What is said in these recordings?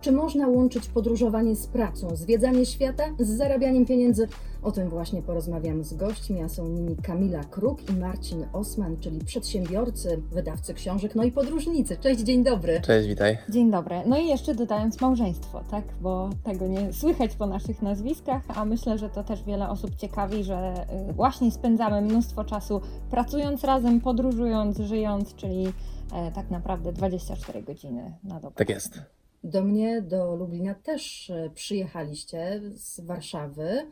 Czy można łączyć podróżowanie z pracą, zwiedzanie świata z zarabianiem pieniędzy? O tym właśnie porozmawiam z gośćmi, a są nimi Kamila Kruk i Marcin Osman, czyli przedsiębiorcy, wydawcy książek, no i podróżnicy. Cześć, dzień dobry. Cześć, witaj. Dzień dobry. No i jeszcze dodając małżeństwo, tak? Bo tego nie słychać po naszych nazwiskach, a myślę, że to też wiele osób ciekawi, że y, właśnie spędzamy mnóstwo czasu pracując razem, podróżując, żyjąc, czyli e, tak naprawdę 24 godziny na dobę. Tak jest. Do mnie, do Lublina też e, przyjechaliście z Warszawy.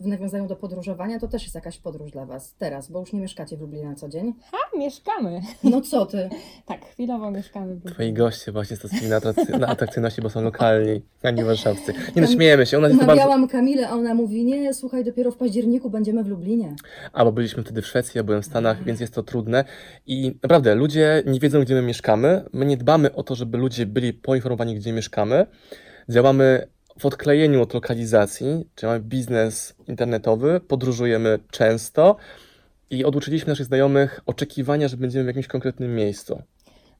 W nawiązaniu do podróżowania to też jest jakaś podróż dla Was teraz, bo już nie mieszkacie w Lublinie na co dzień. A, mieszkamy. No co ty? Tak, chwilowo mieszkamy w Twoi Lublinie. goście właśnie stosowali na, atrakcy- na atrakcyjności, bo są lokalni, a nie warszawscy. Nie no, śmiejemy się. U nas jest to bardzo... Kamilę, a ona mówi, nie, słuchaj, dopiero w październiku będziemy w Lublinie. A, bo byliśmy wtedy w Szwecji, ja byłem w Stanach, więc jest to trudne. I naprawdę, ludzie nie wiedzą, gdzie my mieszkamy. My nie dbamy o to, żeby ludzie byli poinformowani, gdzie mieszkamy. Działamy w odklejeniu od lokalizacji, czyli mamy biznes internetowy, podróżujemy często i oduczyliśmy naszych znajomych oczekiwania, że będziemy w jakimś konkretnym miejscu.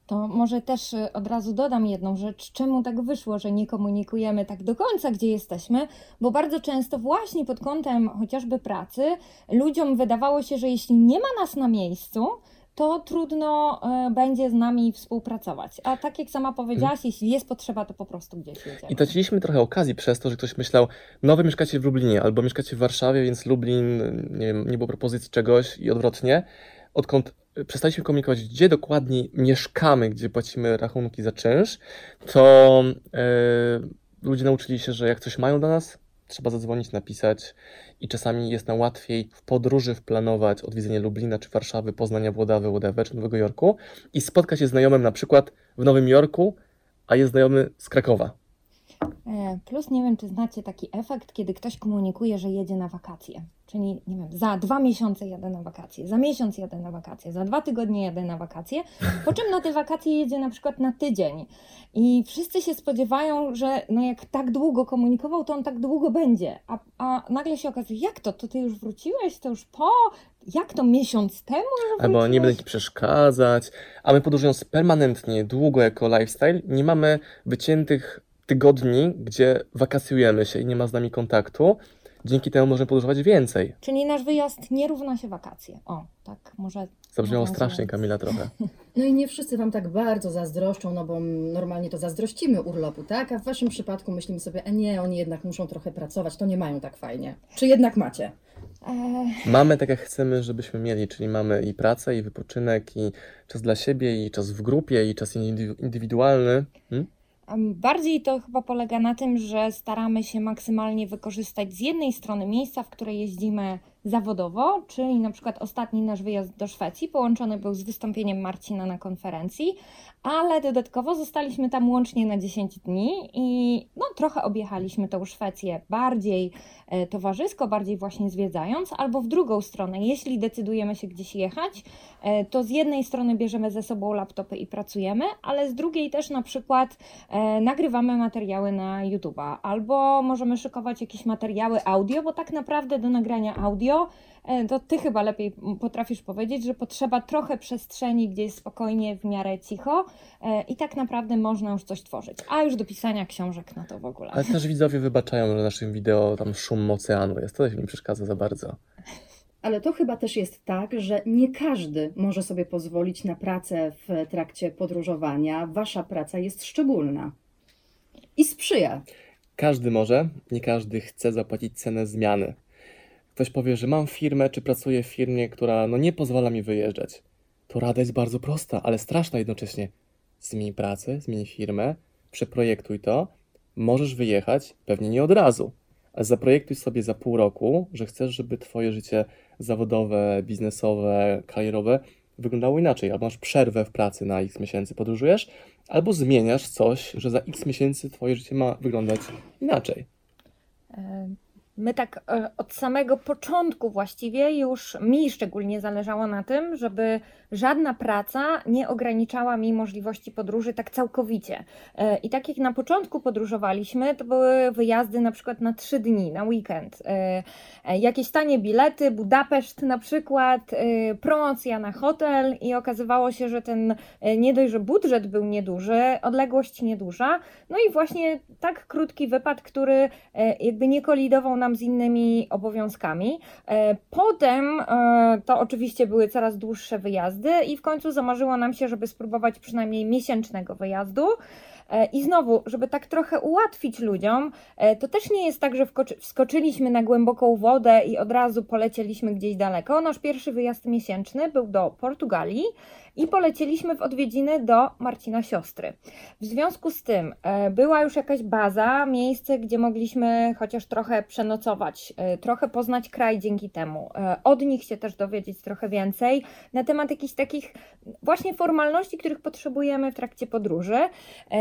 To może też y, od razu dodam jedną rzecz, czemu tak wyszło, że nie komunikujemy tak do końca, gdzie jesteśmy, bo bardzo często właśnie pod kątem chociażby pracy ludziom wydawało się, że jeśli nie ma nas na miejscu, to trudno y, będzie z nami współpracować. A tak jak sama powiedziałaś, jeśli jest potrzeba, to po prostu gdzieś jedziemy. I traciliśmy trochę okazji przez to, że ktoś myślał, no wy mieszkacie w Lublinie albo mieszkacie w Warszawie, więc Lublin, nie wiem, nie było propozycji czegoś i odwrotnie. Odkąd przestaliśmy komunikować, gdzie dokładnie mieszkamy, gdzie płacimy rachunki za czynsz, to e, ludzie nauczyli się, że jak coś mają do nas, trzeba zadzwonić, napisać i czasami jest nam łatwiej w podróży wplanować odwiedzenie Lublina czy Warszawy, Poznania, Włodawy, whatever, czy Nowego Jorku i spotkać się z znajomym na przykład w Nowym Jorku, a jest znajomy z Krakowa. E, Plus nie wiem, czy znacie taki efekt, kiedy ktoś komunikuje, że jedzie na wakacje. Czyli nie wiem, za dwa miesiące jadę na wakacje, za miesiąc jadę na wakacje, za dwa tygodnie jadę na wakacje, po czym na te wakacje jedzie na przykład na tydzień. I wszyscy się spodziewają, że no jak tak długo komunikował, to on tak długo będzie. A, a nagle się okazuje, jak to? To ty już wróciłeś? To już po? Jak to miesiąc temu? Albo nie będę ci przeszkadzać. A my podróżując permanentnie, długo jako lifestyle, nie mamy wyciętych tygodni, gdzie wakacjujemy się i nie ma z nami kontaktu. Dzięki temu możemy podróżować więcej. Czyli nasz wyjazd nie równa się wakacje. O, tak może. Zabrzmiało strasznie, Kamila, trochę. No i nie wszyscy Wam tak bardzo zazdroszczą, no bo normalnie to zazdrościmy urlopu, tak? A w Waszym przypadku myślimy sobie, e nie, oni jednak muszą trochę pracować, to nie mają tak fajnie. Czy jednak macie? E, Mamy tak, jak chcemy, żebyśmy mieli, czyli mamy i pracę, i wypoczynek, i czas dla siebie, i czas w grupie, i czas indy- indywidualny. Hmm? Bardziej to chyba polega na tym, że staramy się maksymalnie wykorzystać z jednej strony miejsca, w które jeździmy zawodowo, czyli na przykład ostatni nasz wyjazd do Szwecji połączony był z wystąpieniem Marcina na konferencji, ale dodatkowo zostaliśmy tam łącznie na 10 dni i no, trochę objechaliśmy tą Szwecję bardziej e, towarzysko, bardziej właśnie zwiedzając, albo w drugą stronę, jeśli decydujemy się gdzieś jechać, e, to z jednej strony bierzemy ze sobą laptopy i pracujemy, ale z drugiej też na przykład e, nagrywamy materiały na YouTube'a, albo możemy szykować jakieś materiały audio, bo tak naprawdę do nagrania audio e, to ty chyba lepiej potrafisz powiedzieć, że potrzeba trochę przestrzeni, gdzie jest spokojnie, w miarę cicho e, i tak naprawdę można już coś tworzyć. A już do pisania książek, no to w ogóle. Ale też widzowie wybaczają, że w naszym wideo tam szum oceanu jest. To się nie przeszkadza za bardzo. Ale to chyba też jest tak, że nie każdy może sobie pozwolić na pracę w trakcie podróżowania. Wasza praca jest szczególna i sprzyja. Każdy może, nie każdy chce zapłacić cenę zmiany. Ktoś powie, że mam firmę, czy pracuję w firmie, która no nie pozwala mi wyjeżdżać. To rada jest bardzo prosta, ale straszna jednocześnie. Zmień pracę, zmień firmę, przeprojektuj to, możesz wyjechać, pewnie nie od razu, ale zaprojektuj sobie za pół roku, że chcesz, żeby twoje życie zawodowe, biznesowe, karierowe wyglądało inaczej. Albo masz przerwę w pracy na x miesięcy, podróżujesz, albo zmieniasz coś, że za x miesięcy twoje życie ma wyglądać inaczej. My tak e, od samego początku właściwie już mi szczególnie zależało na tym, żeby żadna praca nie ograniczała mi możliwości podróży tak całkowicie. E, I tak jak na początku podróżowaliśmy, to były wyjazdy na przykład na trzy dni, na weekend. E, Jakieś tanie bilety, Budapeszt na przykład, promocja na hotel i okazywało się, że ten nie dość, że budżet był nieduży, odległość nieduża, no i właśnie tak krótki wypad, który jakby nie kolidował z innymi obowiązkami. E, Potem e, to oczywiście były coraz dłuższe wyjazdy i w końcu zamarzyło nam się, żeby spróbować przynajmniej miesięcznego wyjazdu. E, I znowu, żeby tak trochę ułatwić ludziom, to też nie jest tak, że wskoczyliśmy na głęboką wodę i od razu polecieliśmy gdzieś daleko. Nasz pierwszy wyjazd miesięczny był do Portugalii i polecieliśmy w odwiedziny do Marcina siostry. W związku z tym e, była już jakaś baza, miejsce, gdzie mogliśmy chociaż trochę przenocować, e, trochę poznać kraj dzięki temu. E, Od nich się też dowiedzieć trochę więcej na temat jakichś takich właśnie formalności, których potrzebujemy w trakcie podróży.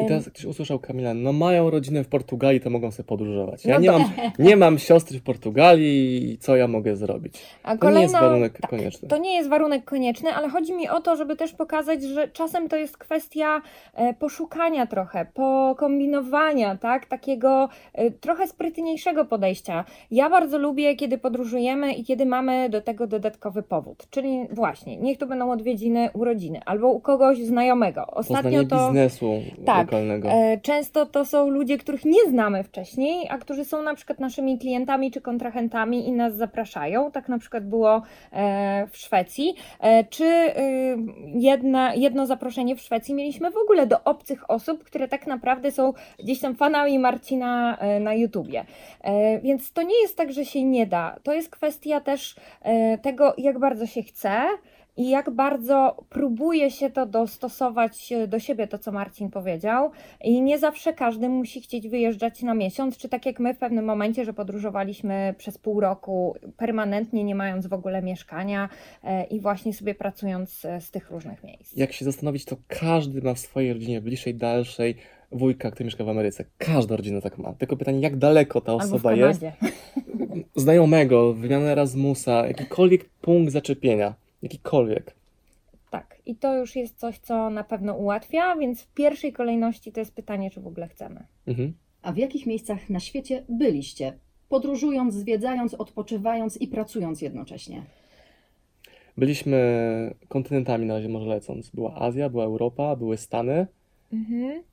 I teraz ktoś usłyszał Kamila, no mają rodzinę w Portugalii, to mogą sobie podróżować. Ja No nie, to- mam, nie mam siostry w Portugalii i co ja mogę zrobić? A To nie jest warunek tak, konieczny. To nie jest warunek konieczny, ale chodzi mi o to, żeby też pokazać, że czasem to jest kwestia e, poszukania trochę, pokombinowania, tak? Takiego e, trochę sprytniejszego podejścia. Ja bardzo lubię, kiedy podróżujemy i kiedy mamy do tego dodatkowy powód. Czyli właśnie, niech to będą odwiedziny urodziny albo u kogoś znajomego. Ostatnio Poznanie to. biznesu Tak, lokalnego. E, Często to są ludzie, których nie znamy wcześniej, a którzy są na przykład naszymi klientami czy kontrahentami i nas zapraszają. Tak na przykład było w Szwecji. Czy y, jedna, jedno zaproszenie w Szwecji mieliśmy w ogóle do obcych osób, które tak naprawdę są gdzieś tam fanami Marcina e, na YouTubie. E, Więc to nie jest tak, że się nie da. To jest kwestia też e, tego, jak bardzo się chce i jak bardzo próbuje się to dostosować e, do siebie, to co Marcin powiedział. I nie zawsze każdy musi chcieć wyjeżdżać na miesiąc, czy tak jak my w pewnym momencie, że podróżowaliśmy przez pół roku permanentnie, nie mając w ogóle mieszkania e, i właśnie sobie pracując e, z tych różnych miejsc. Jak się zastanowić, to każdy ma w swojej rodzinie, bliższej, dalszej, wujka, który mieszka w Ameryce. Każda rodzina tak ma. Tylko pytanie, jak daleko ta osoba jest? Znajomego, wymianę Erasmusa, jakikolwiek punkt zaczepienia. Jakikolwiek. Tak, i to już jest coś, co na pewno ułatwia, więc w pierwszej kolejności to jest pytanie, czy w ogóle chcemy. Mhm. A w jakich miejscach na świecie byliście? Podróżując, zwiedzając, odpoczywając i pracując jednocześnie. Byliśmy kontynentami na razie może lecąc. Była Azja, była Europa, były Stany. Mhm.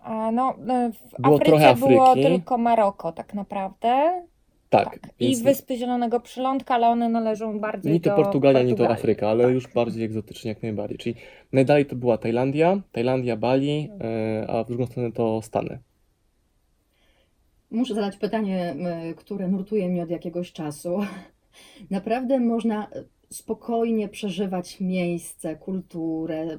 A no, e, w Było Afryce trochę było Afryki. tylko Maroko tak naprawdę. Tak. I więc Wyspy Zielonego Przylądka, ale one należą bardziej Ni to do Portugalia, ni to. Afryka, ale Tak. już bardziej egzotycznie jak najbardziej. Czyli najdalej to była Tajlandia, Tajlandia, Bali, e, a w drugą stronę to Stany. Muszę zadać pytanie, które nurtuje mnie od jakiegoś czasu. Naprawdę można spokojnie przeżywać miejsce, kulturę,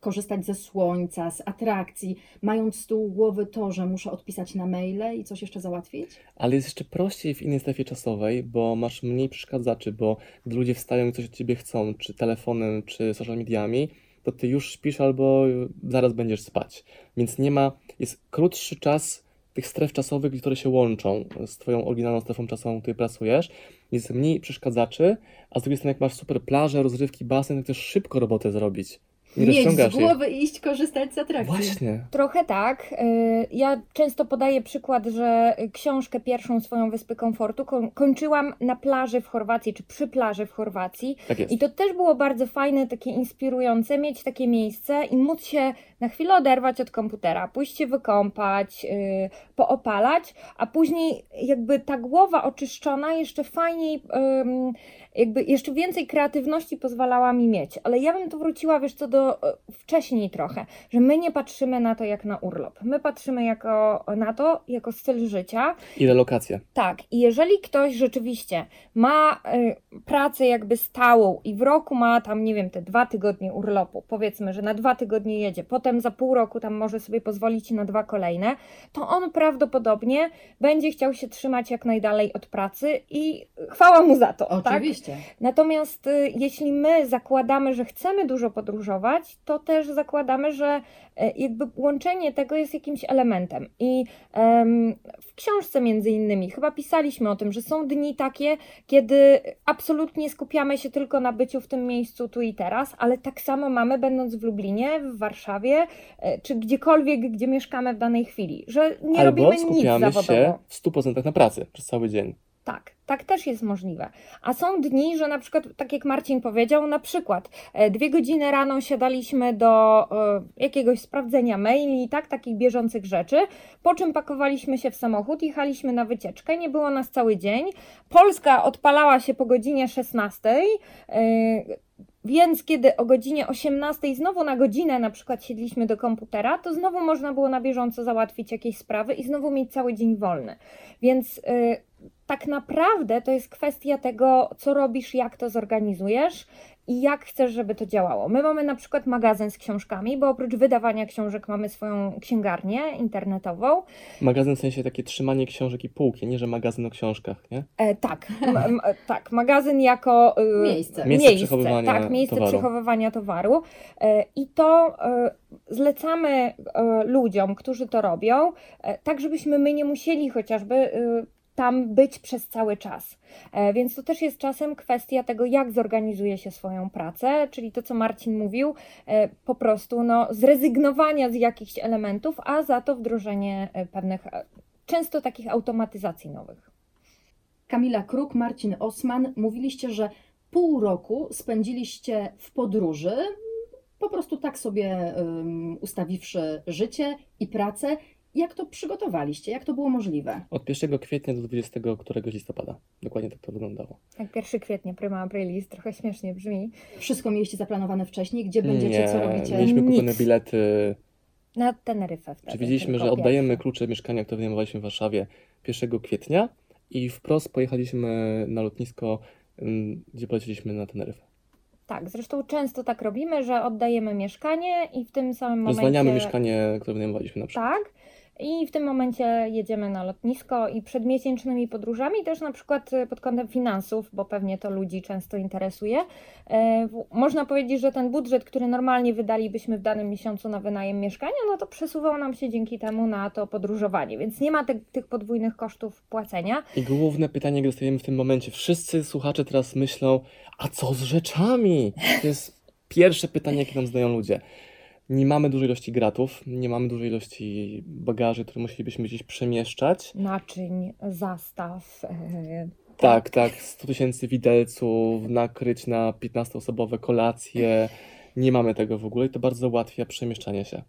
korzystać ze słońca, z atrakcji, mając z tyłu głowy to, że muszę odpisać na maile i coś jeszcze załatwić? Ale jest jeszcze prościej w innej strefie czasowej, bo masz mniej przeszkadzaczy, bo gdy ludzie wstają i coś od ciebie chcą, czy telefonem, czy social mediami, to ty już śpisz albo zaraz będziesz spać. Więc nie ma, jest krótszy czas tych stref czasowych, które się łączą z twoją oryginalną strefą czasową, w której pracujesz. Jest mniej przeszkadzaczy, a z drugiej strony jak masz super plaże, rozrywki, basen, to chcesz szybko robotę zrobić. Nie Mieć z rozciągasz jej. głowy i iść korzystać z atrakcji. Właśnie. Trochę tak. Y, Ja często podaję przykład, że książkę pierwszą swoją Wyspy Komfortu koń- kończyłam na plaży w Chorwacji, czy przy plaży w Chorwacji. Tak jest. I to też było bardzo fajne, takie inspirujące, mieć takie miejsce i móc się na chwilę oderwać od komputera, pójść się wykąpać, yy, poopalać, a później jakby ta głowa oczyszczona jeszcze fajniej, ym, jakby jeszcze więcej kreatywności pozwalała mi mieć. Ale ja bym tu wróciła, wiesz co, do e, wcześniej trochę, że my nie patrzymy na to jak na urlop. My patrzymy jako, na to jako styl życia, I relokacje. tak, i jeżeli ktoś rzeczywiście ma y, pracę jakby stałą i w roku ma tam, nie wiem, te dwa tygodnie urlopu, powiedzmy, że na dwa tygodnie jedzie, potem za pół roku tam może sobie pozwolić na dwa kolejne, to on prawdopodobnie będzie chciał się trzymać jak najdalej od pracy i chwała mu za to, tak? Oczywiście. Natomiast y, jeśli my zakładamy, że chcemy dużo podróżować, to też zakładamy, że e, jakby łączenie tego jest jakimś elementem. I w książce między innymi chyba pisaliśmy o tym, że są dni takie, kiedy absolutnie skupiamy się tylko na byciu w tym miejscu tu i teraz, ale tak samo mamy będąc w Lublinie, w Warszawie, e, czy gdziekolwiek, gdzie mieszkamy w danej chwili, że nie Albo robimy nic skupiamy zawodowo. się w 100% na pracy przez cały dzień. Tak, tak też jest możliwe. A są dni, że na przykład, tak jak Marcin powiedział, na przykład e, dwie godziny rano siadaliśmy do e, jakiegoś sprawdzenia maili, tak, takich bieżących rzeczy, po czym pakowaliśmy się w samochód, jechaliśmy na wycieczkę, nie było nas cały dzień. Polska odpalała się po godzinie 16. e, Więc kiedy o godzinie 18 znowu na godzinę na przykład siedliśmy do komputera, to znowu można było na bieżąco załatwić jakieś sprawy i znowu mieć cały dzień wolny. Więc tak naprawdę to jest kwestia tego, co robisz, jak to zorganizujesz i jak chcesz, żeby to działało. My mamy na przykład magazyn z książkami, bo oprócz wydawania książek mamy swoją księgarnię internetową. Magazyn w sensie takie trzymanie książek i półki, nie że magazyn o książkach, nie? E, tak, m, m, tak, magazyn jako y, Miejsce. Miejsce przechowywania tak, miejsce towaru. przechowywania towaru. E, I to e, zlecamy e, ludziom, którzy to robią, e, tak żebyśmy my nie musieli chociażby e, tam być przez cały czas. E, Więc to też jest czasem kwestia tego, jak zorganizuje się swoją pracę, czyli to, co Marcin mówił, e, po prostu no, zrezygnowania z jakichś elementów, a za to wdrożenie e, pewnych, często takich automatyzacji nowych. Kamila Kruk, Marcin Osman, mówiliście, że pół roku spędziliście w podróży, po prostu tak sobie um, ustawiwszy życie i pracę. Jak to przygotowaliście? Jak to było możliwe? Od 1 kwietnia do 20 któregoś listopada. Dokładnie tak to wyglądało. Jak 1 kwietnia, prima aprilis, trochę śmiesznie brzmi. Wszystko mieliście zaplanowane wcześniej? Gdzie będziecie, co robicie? mieliśmy kupione Nic. bilety. Na Teneryfę wtedy. Czy wiedzieliśmy, tylko że oddajemy pierwsze. klucze mieszkania, które wynajmowaliśmy w Warszawie 1 kwietnia i wprost pojechaliśmy na lotnisko, ym, gdzie poleciliśmy na Teneryfę. Tak, zresztą często tak robimy, że oddajemy mieszkanie i w tym samym momencie... Zwalniamy mieszkanie, które wynajmowaliśmy na przykład. Tak. I w tym momencie jedziemy na lotnisko i przed miesięcznymi podróżami też na przykład y, pod kątem finansów, bo pewnie to ludzi często interesuje. e, Można powiedzieć, że ten budżet, który normalnie wydalibyśmy w danym miesiącu na wynajem mieszkania, no to przesuwał nam się dzięki temu na to podróżowanie, więc nie ma te, tych podwójnych kosztów płacenia. I główne pytanie, które dostajemy w tym momencie. Wszyscy słuchacze teraz myślą, a co z rzeczami? To jest pierwsze pytanie, jakie nam zadają ludzie. Nie mamy dużej ilości gratów, nie mamy dużej ilości bagaży, które musielibyśmy gdzieś przemieszczać. Naczyń, zastaw, e, Tak, tak, 100 tysięcy widelców, nakryć na 15-osobowe kolacje. Nie mamy tego w ogóle i to bardzo ułatwia przemieszczanie się.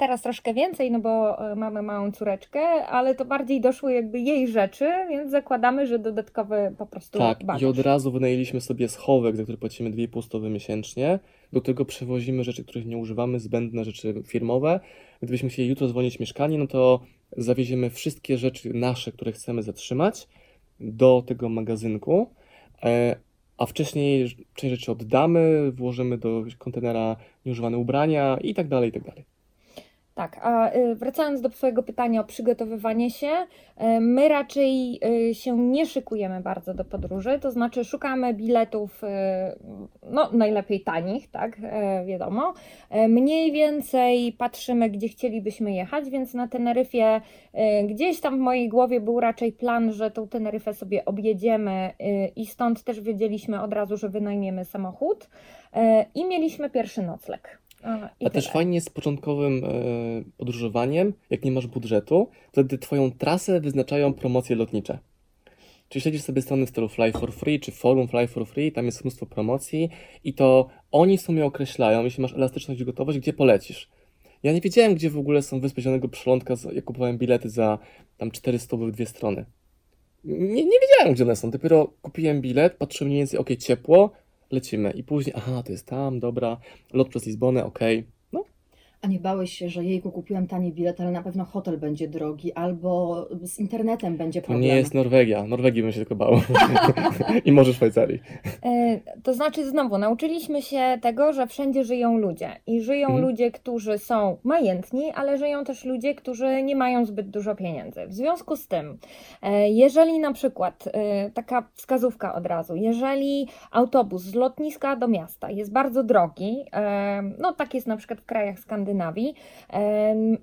Teraz troszkę więcej, no bo e, mamy małą córeczkę, ale to bardziej doszły jakby jej rzeczy, więc zakładamy, że dodatkowy po prostu Tak, bagaż. i od razu wynajęliśmy sobie schowek, za który płacimy 2,5 stówy miesięcznie. Do tego przewozimy rzeczy, których nie używamy, zbędne rzeczy firmowe. Gdybyśmy chcieli jutro zwolnić mieszkanie, no to zawieziemy wszystkie rzeczy nasze, które chcemy zatrzymać do tego magazynku, e, a wcześniej część rzeczy oddamy, włożymy do kontenera nieużywane ubrania i tak dalej, i tak dalej. Tak, a y, wracając do Twojego pytania o przygotowywanie się, y, my raczej y, się nie szykujemy bardzo do podróży, to znaczy szukamy biletów, no najlepiej tanich, tak, wiadomo. Mniej więcej patrzymy, gdzie chcielibyśmy jechać, więc na Teneryfie gdzieś tam w mojej głowie był raczej plan, że tą Teneryfę sobie objedziemy i stąd też wiedzieliśmy od razu, że wynajmiemy samochód i mieliśmy pierwszy nocleg. I A też fajnie z początkowym e, podróżowaniem, jak nie masz budżetu, wtedy twoją trasę wyznaczają promocje lotnicze. Czyli śledzisz sobie strony w stylu Fly for Free, czy forum Fly for Free, tam jest mnóstwo promocji i to oni w sumie określają, jeśli masz elastyczność i gotowość, gdzie polecisz. Ja nie wiedziałem, gdzie w ogóle są Wyspy Zielonego Przylądka, jak kupowałem bilety za tam 400 w dwie strony. Nie, nie wiedziałem, gdzie one są. Dopiero kupiłem bilet, patrzyłem mniej więcej, okej, ciepło, lecimy. I później, aha, to jest tam, dobra, lot przez Lizbonę, okej. No, A nie bałeś się, że jejku, kupiłem tani bilet, ale na pewno hotel będzie drogi, albo z internetem będzie To problem. nie jest Norwegia. Norwegii bym się tylko bał. I może Szwajcarii. E, To znaczy, znowu, nauczyliśmy się tego, że wszędzie żyją ludzie. I żyją Mhm. ludzie, którzy są majętni, ale żyją też ludzie, którzy nie mają zbyt dużo pieniędzy. W związku z tym, e, jeżeli na przykład, e, taka wskazówka od razu, jeżeli autobus z lotniska do miasta jest bardzo drogi, no tak jest na przykład w krajach Skandynawii,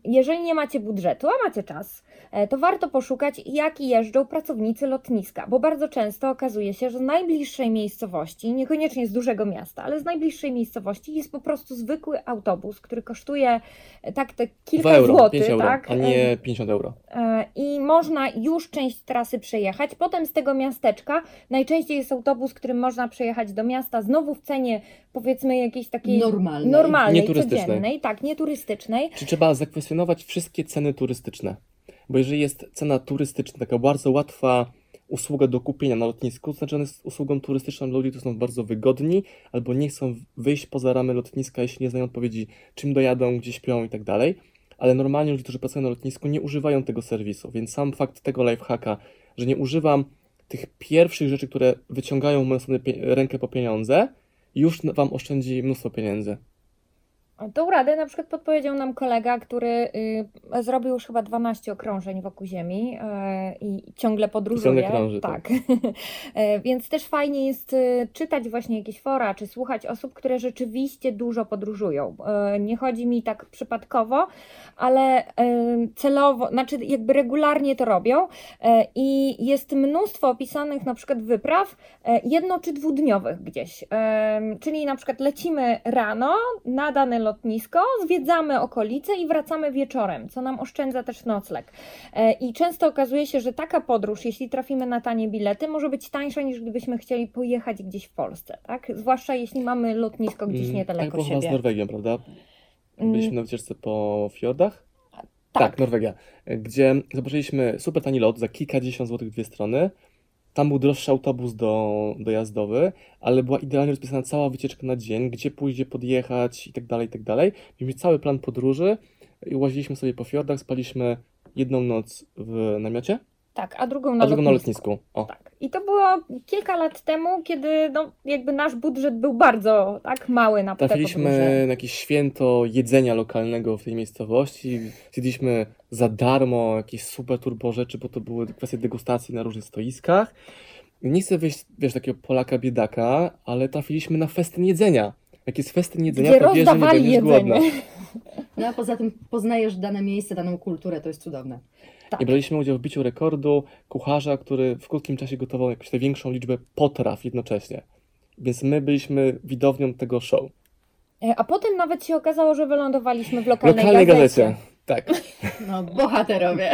jeżeli nie macie budżetu, a macie czas, e, to warto poszukać, jak jeżdżą pracownicy lotniska, bo bardzo często okazuje się, że z najbliższej miejscowości, niekoniecznie z dużego miasta, ale z najbliższej miejscowości jest po prostu zwykły autobus, który kosztuje e, tak te 2 kilka euro, złotych, 5 euro, tak? a nie 50 euro. E, I można już część trasy przejechać. Potem z tego miasteczka najczęściej jest autobus, którym można przejechać do miasta, znowu w cenie powiedzmy jakiejś takiej Normalnej. normalnej, Nieturystycznej. codziennej, tak, nieturystycznej. Czy trzeba zakwestionować wszystkie ceny turystyczne? Bo jeżeli jest cena turystyczna, taka bardzo łatwa usługa do kupienia na lotnisku, to znaczy ona jest usługą turystyczną dla ludzi, którzy są bardzo wygodni albo nie chcą wyjść poza ramy lotniska, jeśli nie znają odpowiedzi, czym dojadą, gdzie śpią i tak dalej. Ale normalnie ludzie, którzy pracują na lotnisku, nie używają tego serwisu, więc sam fakt tego lifehacka, że nie używam tych pierwszych rzeczy, które wyciągają moją rękę po pieniądze, już Wam oszczędzi mnóstwo pieniędzy. Tą radę na przykład podpowiedział nam kolega, który y, zrobił już chyba 12 okrążeń wokół Ziemi y, i ciągle podróżuje. Ciągle krąży, tak. E, Więc też fajnie jest y, czytać właśnie jakieś fora, czy słuchać osób, które rzeczywiście dużo podróżują. E, Nie chodzi mi tak przypadkowo, ale y, celowo, znaczy jakby regularnie to robią E, i jest mnóstwo opisanych na przykład wypraw e, jedno czy dwudniowych gdzieś. Em, Czyli na przykład lecimy rano na dane lotnisko, zwiedzamy okolice i wracamy wieczorem, co nam oszczędza też nocleg. E, I często okazuje się, że taka podróż, jeśli trafimy na tanie bilety, może być tańsza niż gdybyśmy chcieli pojechać gdzieś w Polsce, tak? Zwłaszcza jeśli mamy lotnisko gdzieś Mm, niedaleko było chyba z siebie. Norwegią, prawda? Mm, Byliśmy na wycieczce po fiordach. tak. Tak, Norwegia, gdzie zobaczyliśmy super tani lot za kilkadziesiąt złotych dwie strony. Tam był droższy autobus do, dojazdowy, ale była idealnie rozpisana cała wycieczka na dzień, gdzie pójść, gdzie podjechać i tak dalej, i tak dalej. Mieliśmy cały plan podróży i łaziliśmy sobie po fiordach, spaliśmy jedną noc w namiocie, Tak, a drugą na a drugą na lotnisku. lotnisku. O, Tak. I to było kilka lat temu, kiedy no, jakby nasz budżet był bardzo tak mały na. Trafiliśmy na jakieś święto jedzenia lokalnego w tej miejscowości. Zjedliśmy za darmo jakieś super turbo rzeczy, bo to były kwestie degustacji na różnych stoiskach. Nie chcę wyjść, wiesz, takiego Polaka biedaka, ale trafiliśmy na festyn jedzenia. Jak jest festyn jedzenia, Gdzie to wiesz, że nie rozdawali będziesz jedzenie. głodna. No a poza tym poznajesz dane miejsce, daną kulturę, to jest cudowne. Tak. I braliśmy udział w biciu rekordu kucharza, który w krótkim czasie gotował jakąś największą liczbę potraw jednocześnie. Więc my byliśmy widownią tego show. E, A potem nawet się okazało, że wylądowaliśmy w lokalnej, Lokalnej gazecie. gazecie. Tak. No, bohaterowie.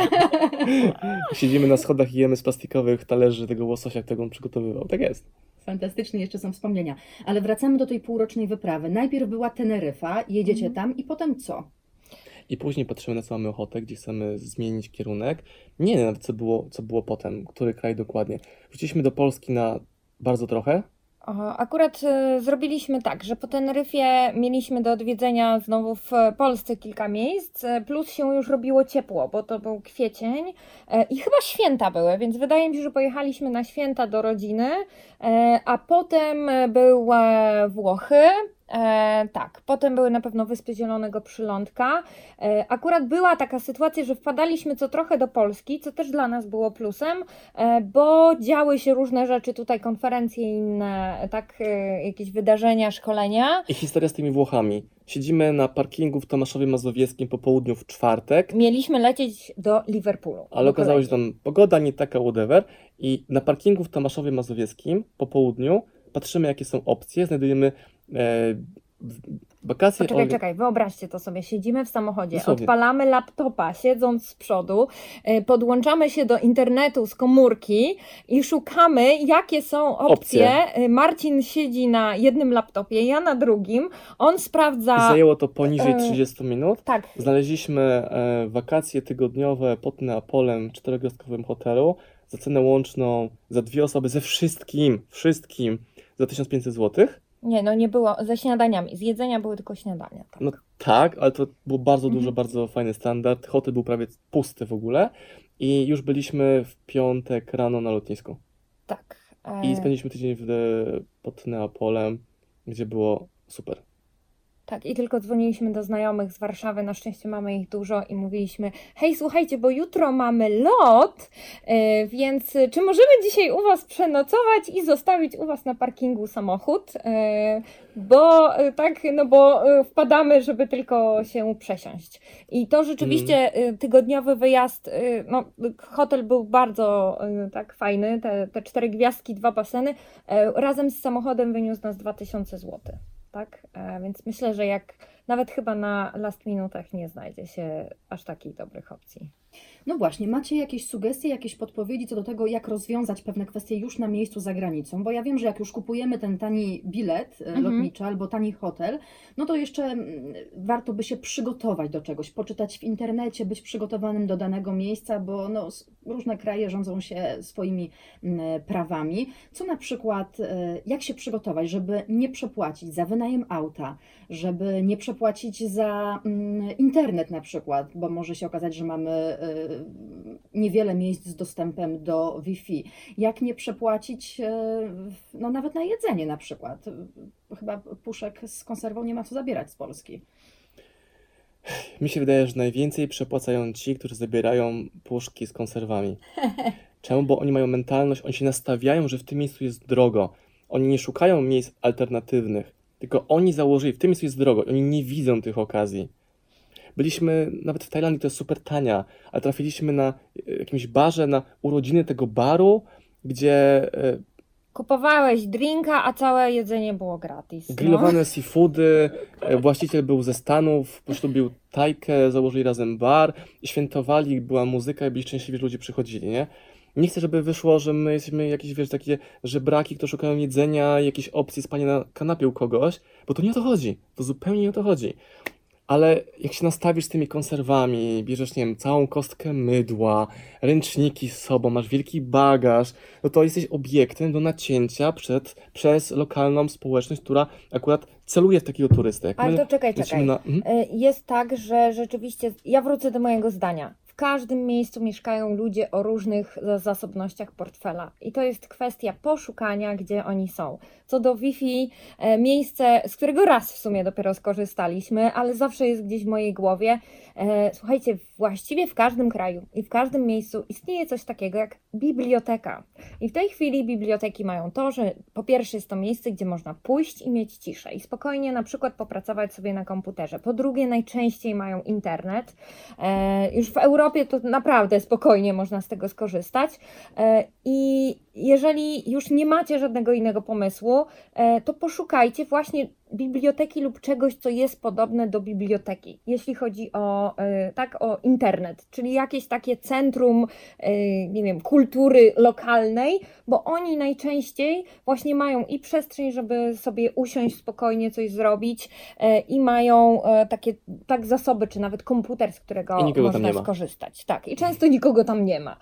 Siedzimy na schodach i jemy z plastikowych talerzy tego łososia, którego on przygotowywał. Tak jest. Fantastycznie, jeszcze są wspomnienia. Ale wracamy do tej półrocznej wyprawy. Najpierw była Teneryfa, jedziecie Mhm. tam i potem co? I później patrzymy na co mamy ochotę, gdzie chcemy zmienić kierunek. Nie wiem nawet co było, co było potem, który kraj dokładnie. Wróciliśmy do Polski na bardzo trochę. Akurat e, zrobiliśmy tak, że po Teneryfie mieliśmy do odwiedzenia znowu w Polsce kilka miejsc, e, plus się już robiło ciepło, bo to był kwiecień e, i chyba święta były, więc wydaje mi się, że pojechaliśmy na święta do rodziny, a potem były Włochy. E, tak, potem były na pewno Wyspy Zielonego Przylądka. E, akurat była taka sytuacja, że wpadaliśmy co trochę do Polski, co też dla nas było plusem, e, bo działy się różne rzeczy, tutaj konferencje inne, tak, e, jakieś wydarzenia, szkolenia. I historia z tymi Włochami. Siedzimy na parkingu w Tomaszowie Mazowieckim po południu w czwartek, Mieliśmy lecieć do Liverpoolu. ale do okazało się, że tam pogoda nie taka, whatever. I na parkingu w Tomaszowie Mazowieckim po południu patrzymy jakie są opcje, znajdujemy wakacje... Poczekaj, czekaj, wyobraźcie to sobie. Siedzimy w samochodzie, Dosłownie. odpalamy laptopa, siedząc z przodu, e, podłączamy się do internetu z komórki i szukamy, jakie są opcje. E, Marcin siedzi na jednym laptopie, ja na drugim. On sprawdza. Zajęło to poniżej e, 30 minut. Tak, Znaleźliśmy e, wakacje tygodniowe pod Neapolem w czterogwiazdkowym hotelu za cenę łączną za dwie osoby ze wszystkim, wszystkim za 1500 zł. Nie, no nie było ze śniadaniami. Z jedzenia były tylko śniadania. Tak. No tak, ale to był bardzo Mhm. dużo, bardzo fajny standard. Hotel był prawie pusty w ogóle i już byliśmy w piątek rano na lotnisku. tak. I E, spędziliśmy tydzień w, pod Neapolem, gdzie było super. Tak, i tylko dzwoniliśmy do znajomych z Warszawy, na szczęście mamy ich dużo i mówiliśmy, hej, słuchajcie, bo jutro mamy lot, e, więc czy możemy dzisiaj u Was przenocować i zostawić u Was na parkingu samochód, E, bo e, tak, no bo wpadamy, żeby tylko się przesiąść. I to rzeczywiście e, tygodniowy wyjazd, no hotel był bardzo tak fajny, te, te cztery gwiazdki, dwa baseny, razem z samochodem wyniósł nas 2000 zł tak? E, Więc myślę, że jak nawet chyba na last minutach nie znajdzie się aż takich dobrych opcji. No właśnie, macie jakieś sugestie, jakieś podpowiedzi co do tego, jak rozwiązać pewne kwestie już na miejscu za granicą? Bo ja wiem, że jak już kupujemy ten tani bilet e, Mhm. lotniczy albo tani hotel, no to jeszcze mm, warto by się przygotować do czegoś, poczytać w internecie, być przygotowanym do danego miejsca, bo no, różne kraje rządzą się swoimi mm, prawami. Co na przykład, e, jak się przygotować, żeby nie przepłacić za wynajem auta, żeby nie przepłacić za mm, internet na przykład, bo może się okazać, że mamy y, niewiele miejsc z dostępem do Wi-Fi. Jak nie przepłacić, y, no nawet na jedzenie na przykład. Chyba puszek z konserwą nie ma co zabierać z Polski. Mi się wydaje, że najwięcej przepłacają ci, którzy zabierają puszki z konserwami. Czemu? Bo oni mają mentalność, oni się nastawiają, że w tym miejscu jest drogo. Oni nie szukają miejsc alternatywnych, tylko oni założyli, w tym jest drogo. Oni nie widzą tych okazji. Byliśmy nawet w Tajlandii, to jest super tania, ale trafiliśmy na e, jakimś barze, na urodziny tego baru, gdzie e, Kupowałeś drinka, a całe jedzenie było gratis. no. Grillowane seafoody, e, właściciel był ze Stanów, poślubił Tajkę, założyli razem bar, świętowali, była muzyka i byli szczęśliwi, że ludzie przychodzili, nie? Nie chcę, żeby wyszło, że my jesteśmy jakieś, wiesz, takie żebraki, które szukają jedzenia, jakiejś opcji spania na kanapie u kogoś, bo to nie o to chodzi, to zupełnie nie o to chodzi. Ale jak się nastawisz z tymi konserwami, bierzesz, nie wiem, całą kostkę mydła, ręczniki z sobą, masz wielki bagaż, no to jesteś obiektem do nacięcia przed, przez lokalną społeczność, która akurat celuje w takiego turystę. Jak Ale my to czekaj, lecimy czekaj. na... Mhm. E, Jest tak, że rzeczywiście, ja wrócę do mojego zdania. W każdym miejscu mieszkają ludzie o różnych za- zasobnościach portfela. I to jest kwestia poszukania, gdzie oni są. Co do Wi-Fi, e, miejsce, z którego raz w sumie dopiero skorzystaliśmy, ale zawsze jest gdzieś w mojej głowie. E, Słuchajcie, właściwie w każdym kraju i w każdym miejscu istnieje coś takiego jak biblioteka. I w tej chwili biblioteki mają to, że po pierwsze jest to miejsce, gdzie można pójść i mieć ciszę i spokojnie na przykład popracować sobie na komputerze. Po drugie, najczęściej mają internet. E, już w Europie to naprawdę spokojnie można z tego skorzystać. E, I jeżeli już nie macie żadnego innego pomysłu, e, to poszukajcie właśnie biblioteki lub czegoś, co jest podobne do biblioteki, jeśli chodzi o, e, tak, o internet, czyli jakieś takie centrum, e, nie wiem, kultury lokalnej, bo oni najczęściej właśnie mają i przestrzeń, żeby sobie usiąść spokojnie, coś zrobić i mają takie tak zasoby, czy nawet komputer, z którego można skorzystać. Tak, i często nikogo tam nie ma.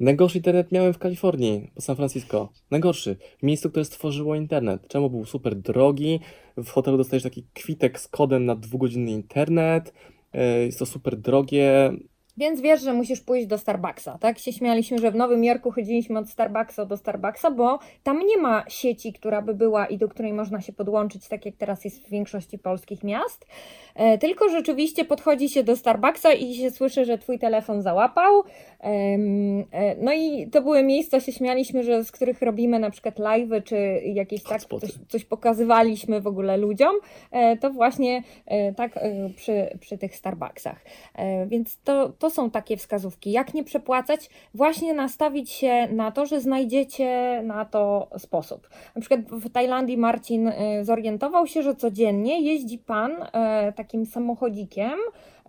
Najgorszy internet miałem w Kalifornii, San Francisco. Najgorszy. W miejscu, które stworzyło internet. Czemu był super drogi? W hotelu dostajesz taki kwitek z kodem na dwugodzinny internet. E, Jest to super drogie. Więc wiesz, że musisz pójść do Starbucksa, tak? Się śmialiśmy, że w Nowym Jorku chodziliśmy od Starbucksa do Starbucksa, bo tam nie ma sieci, która by była i do której można się podłączyć, tak jak teraz jest w większości polskich miast. E, tylko rzeczywiście podchodzi się do Starbucksa i się słyszy, że twój telefon załapał. E, no i to były miejsca, się śmialiśmy, że z których robimy na przykład live'y, czy jakieś tak coś, coś pokazywaliśmy w ogóle ludziom. E, to właśnie e, tak e, przy, przy tych Starbucksach. E, Więc to, to są takie wskazówki. Jak nie przepłacać? Właśnie nastawić się na to, że znajdziecie na to sposób. Na przykład w Tajlandii Marcin e, zorientował się, że codziennie jeździ pan e, takim samochodzikiem.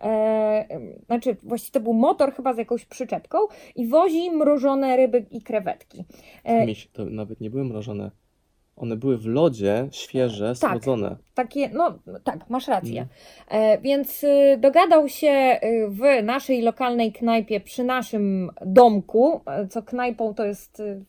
E, znaczy, właściwie to był motor chyba z jakąś przyczepką i wozi mrożone ryby i krewetki. Miś, to nawet nie były mrożone. One były w lodzie, świeże, Tak. słodzone. Takie, no tak, masz rację. Mhm. E, więc y, dogadał się y, w naszej lokalnej knajpie przy naszym domku, e, co knajpą to jest y,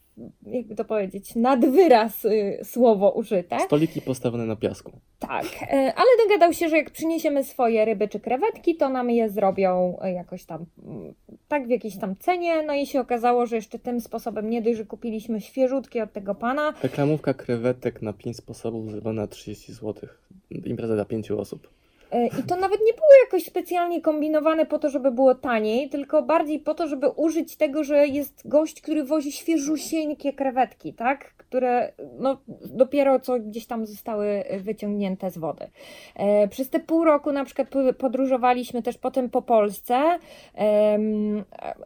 jakby to powiedzieć, nad wyraz y, słowo użyte. Stoliki postawione na piasku. Tak, e, ale dogadał się, że jak przyniesiemy swoje ryby czy krewetki, to nam je zrobią e, jakoś tam, mm, tak w jakiejś tam cenie. No i się okazało, że jeszcze tym sposobem nie dość, że kupiliśmy świeżutkie od tego pana, Reklamówka krewetek na 5 sposobów zrobiona na 30 zł. Impreza dla 5 osób. E, I to nawet nie było jakoś specjalnie kombinowane po to, żeby było taniej, tylko bardziej po to, żeby użyć tego, że jest gość, który wozi świeżusieńkie krewetki, tak? Które no, dopiero co gdzieś tam zostały wyciągnięte z wody. E, przez te pół roku na przykład po- podróżowaliśmy też potem po Polsce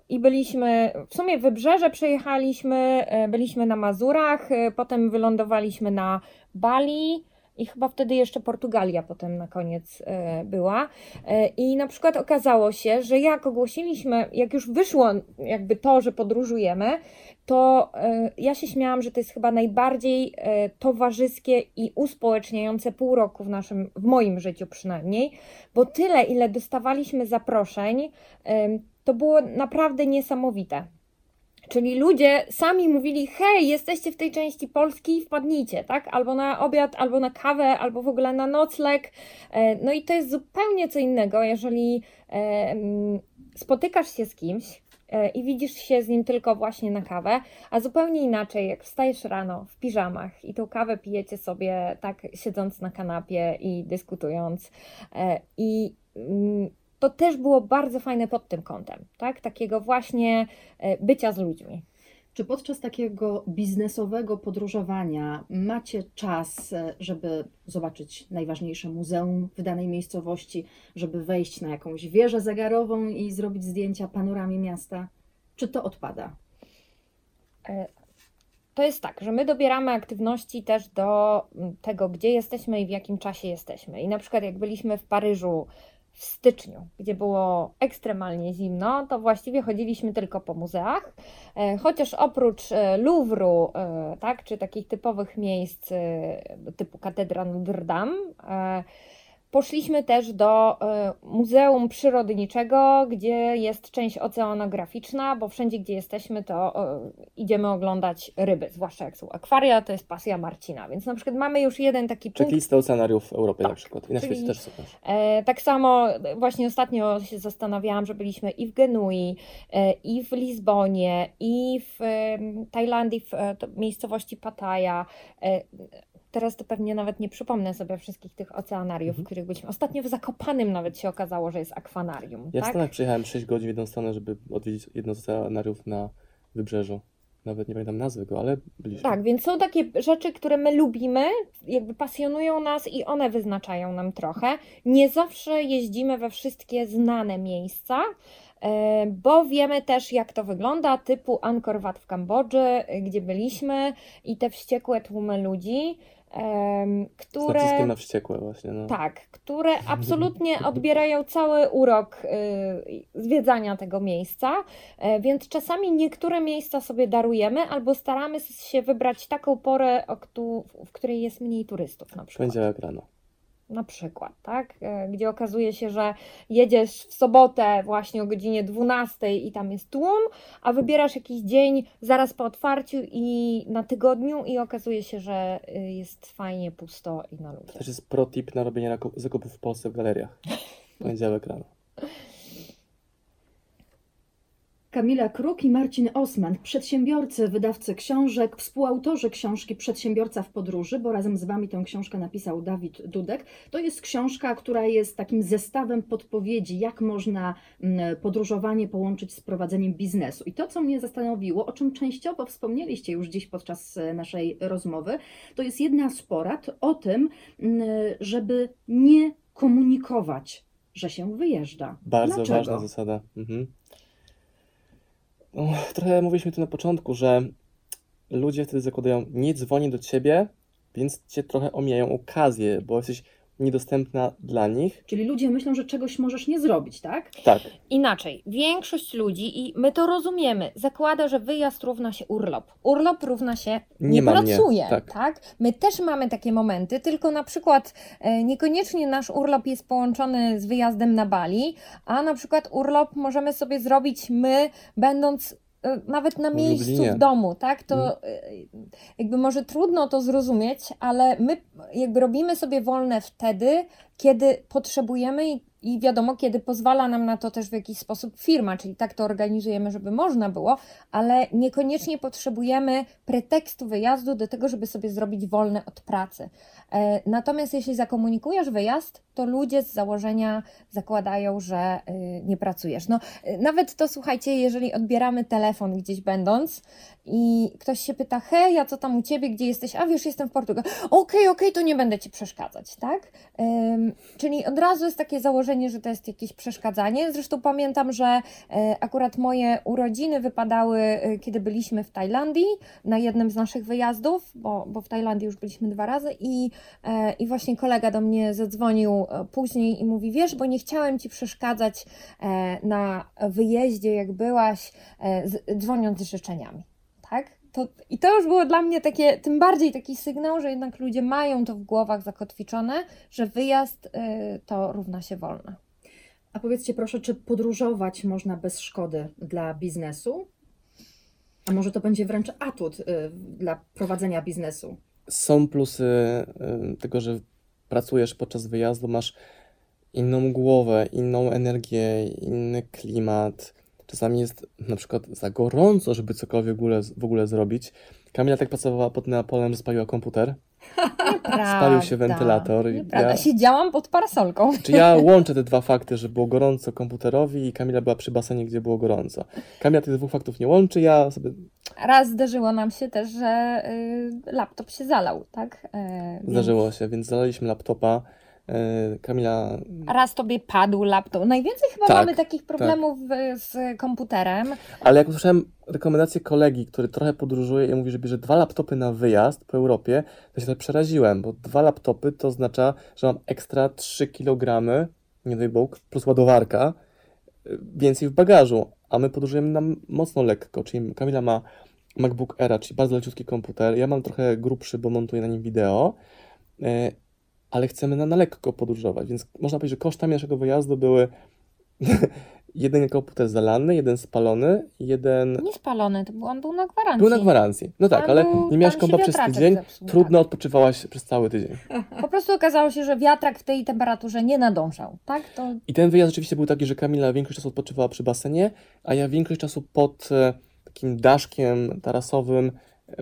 i byliśmy, w sumie wybrzeże przejechaliśmy, e, byliśmy na Mazurach, e, potem wylądowaliśmy na Bali, i chyba wtedy jeszcze Portugalia potem na koniec e, była. E, I na przykład okazało się, że jak ogłosiliśmy, jak już wyszło jakby to, że podróżujemy, to e, ja się śmiałam, że to jest chyba najbardziej towarzyskie i uspołeczniające pół roku w naszym, w moim życiu przynajmniej, bo tyle, ile dostawaliśmy zaproszeń, to było naprawdę niesamowite. Czyli ludzie sami mówili, hej, jesteście w tej części Polski, wpadnijcie, tak? Albo na obiad, albo na kawę, albo w ogóle na nocleg. E, No i to jest zupełnie co innego, jeżeli e, mm, spotykasz się z kimś e, i widzisz się z nim tylko właśnie na kawę, a zupełnie inaczej, jak wstajesz rano w piżamach i tą kawę pijecie sobie tak siedząc na kanapie i dyskutując. I mm, to też było bardzo fajne pod tym kątem, tak? Takiego właśnie e, bycia z ludźmi. Czy podczas takiego biznesowego podróżowania macie czas, e, żeby zobaczyć najważniejsze muzeum w danej miejscowości, żeby wejść na jakąś wieżę zegarową i zrobić zdjęcia panoramie miasta? Czy to odpada? E, To jest tak, że my dobieramy aktywności też do tego, gdzie jesteśmy i w jakim czasie jesteśmy. I na przykład jak byliśmy w Paryżu w styczniu, gdzie było ekstremalnie zimno, to właściwie chodziliśmy tylko po muzeach, e, chociaż oprócz e, Louvru, e, tak, czy takich typowych miejsc typu katedra Notre Dame, Poszliśmy też do e, Muzeum Przyrodniczego, gdzie jest część oceanograficzna, bo wszędzie, gdzie jesteśmy, to e, idziemy oglądać ryby, zwłaszcza jak są akwaria, to jest pasja Marcina. Więc na przykład mamy już jeden taki punkt. Checklista oceanariów w Europie Tak, na przykład. I na świecie też są. E, tak samo właśnie ostatnio się zastanawiałam, że byliśmy i w Genui, i w Lizbonie, i w Tajlandii, w miejscowości Pattaya. Teraz to pewnie nawet nie przypomnę sobie wszystkich tych oceanariów, Mhm. w których byliśmy. Ostatnio w Zakopanym nawet się okazało, że jest akwarium. Ja w tak? Stanach przyjechałem 6 godzin w jedną stronę, żeby odwiedzić jedno z oceanariów na wybrzeżu. Nawet nie pamiętam nazwy go, ale byliśmy. Tak, więc są takie rzeczy, które my lubimy, jakby pasjonują nas i one wyznaczają nam trochę. Nie zawsze jeździmy we wszystkie znane miejsca, e, bo wiemy też, jak to wygląda, typu Angkor Wat w Kambodży, e, gdzie byliśmy i te wściekłe tłumy ludzi, em, Z które... naciskiem na wściekłe właśnie. No. Tak, które absolutnie odbierają cały urok y, zwiedzania tego miejsca, e, więc czasami niektóre miejsca sobie darujemy albo staramy się wybrać taką porę, w której jest mniej turystów na przykład. Poniedziałek rano. Na przykład, tak? E, Gdzie okazuje się, że jedziesz w sobotę właśnie o godzinie 12 i tam jest tłum, a wybierasz jakiś dzień zaraz po otwarciu i na tygodniu i okazuje się, że y, jest fajnie pusto i na To ludzie. też jest pro tip na robienie zakupów w Polsce w galeriach. Poniedziałek rano. Kamila Kruk i Marcin Osman, przedsiębiorcy, wydawcy książek, współautorzy książki Przedsiębiorca w podróży, bo razem z Wami tę książkę napisał Dawid Dudek. To jest książka, która jest takim zestawem podpowiedzi, jak można mm, podróżowanie połączyć z prowadzeniem biznesu. I to, co mnie zastanowiło, o czym częściowo wspomnieliście już dziś podczas e, naszej rozmowy, to jest jedna z porad o tym, mm, żeby nie komunikować, że się wyjeżdża. Bardzo Dlaczego? ważna zasada. Mhm. Trochę mówiliśmy tu na początku, że ludzie wtedy zakładają, nie dzwoni do ciebie, więc cię trochę omijają okazję, bo jesteś niedostępna dla nich. Czyli ludzie myślą, że czegoś możesz nie zrobić, tak? Tak, Inaczej, większość ludzi, i my to rozumiemy, zakłada, że wyjazd równa się urlop. Urlop równa się nie, Nie mnie, pracuje. tak. tak. My też mamy takie momenty, tylko na przykład e, niekoniecznie nasz urlop jest połączony z wyjazdem na Bali, a na przykład urlop możemy sobie zrobić my, będąc nawet na miejscu Lublinie. w domu, tak? To e, jakby może trudno to zrozumieć, ale my jakby robimy sobie wolne wtedy, kiedy potrzebujemy i, i wiadomo, kiedy pozwala nam na to też w jakiś sposób firma, czyli tak to organizujemy, żeby można było, ale niekoniecznie potrzebujemy pretekstu wyjazdu do tego, żeby sobie zrobić wolne od pracy. E, Natomiast jeśli zakomunikujesz wyjazd, to ludzie z założenia zakładają, że y, nie pracujesz. No, y, nawet to słuchajcie, jeżeli odbieramy telefon gdzieś będąc i ktoś się pyta, hej, a co tam u ciebie, gdzie jesteś? A wiesz, jestem w Portugalii. Okej, okej, to nie będę ci przeszkadzać, tak? Ym, czyli od razu jest takie założenie, że to jest jakieś przeszkadzanie. Zresztą pamiętam, że e, akurat moje urodziny wypadały, e, kiedy byliśmy w Tajlandii, na jednym z naszych wyjazdów, bo, bo w Tajlandii już byliśmy dwa razy i, e, i właśnie kolega do mnie zadzwonił później i mówi, wiesz, bo nie chciałem Ci przeszkadzać na wyjeździe, jak byłaś, dzwoniąc z życzeniami, tak? To, I to już było dla mnie takie, tym bardziej taki sygnał, że jednak ludzie mają to w głowach zakotwiczone, że wyjazd e, to równa się wolna. A powiedzcie proszę, czy podróżować można bez szkody dla biznesu? A może to będzie wręcz atut y, dla prowadzenia biznesu? Są plusy y, tego, że pracujesz podczas wyjazdu, masz inną głowę, inną energię, inny klimat. Czasami jest na przykład za gorąco, żeby cokolwiek w ogóle, w ogóle zrobić. Kamila tak pracowała pod Neapolem, że spaliła komputer. Spalił się wentylator Nieprawda. ja- Siedziałam pod parasolką. Czy ja łączę te dwa fakty, że było gorąco komputerowi i Kamila była przy basenie, gdzie było gorąco. Kamila tych dwóch faktów nie łączy, ja sobie Raz zdarzyło nam się też, że y, laptop się zalał, tak? E, więc- zdarzyło się, więc zalaliśmy laptopa. Y, Kamila Raz tobie padł laptop. Najwięcej chyba Tak, mamy takich problemów y, z komputerem. Ale jak usłyszałem rekomendację kolegi, który trochę podróżuje i mówi, że bierze dwa laptopy na wyjazd po Europie, to się trochę przeraziłem, bo dwa laptopy to oznacza, że mam ekstra 3 kg, nie daj Bóg, plus ładowarka, y, więcej w bagażu, a my podróżujemy nam mocno lekko, czyli Kamila ma MacBook Air, czyli bardzo leciutki komputer, ja mam trochę grubszy, bo montuję na nim wideo, ale chcemy na, na lekko podróżować, więc można powiedzieć, że kosztami naszego wyjazdu były jeden komputer zalany, jeden spalony, jeden Nie spalony, to był, on był na gwarancji. był na gwarancji. No tak, ale był- nie miałaś kompa przez tydzień, zepsuł, trudno odpoczywałaś przez cały tydzień. Po prostu okazało się, że wiatrak w tej temperaturze nie nadążał, tak? To I ten wyjazd rzeczywiście był taki, że Kamila większość czasu odpoczywała przy basenie, a ja większość czasu pod e, takim daszkiem tarasowym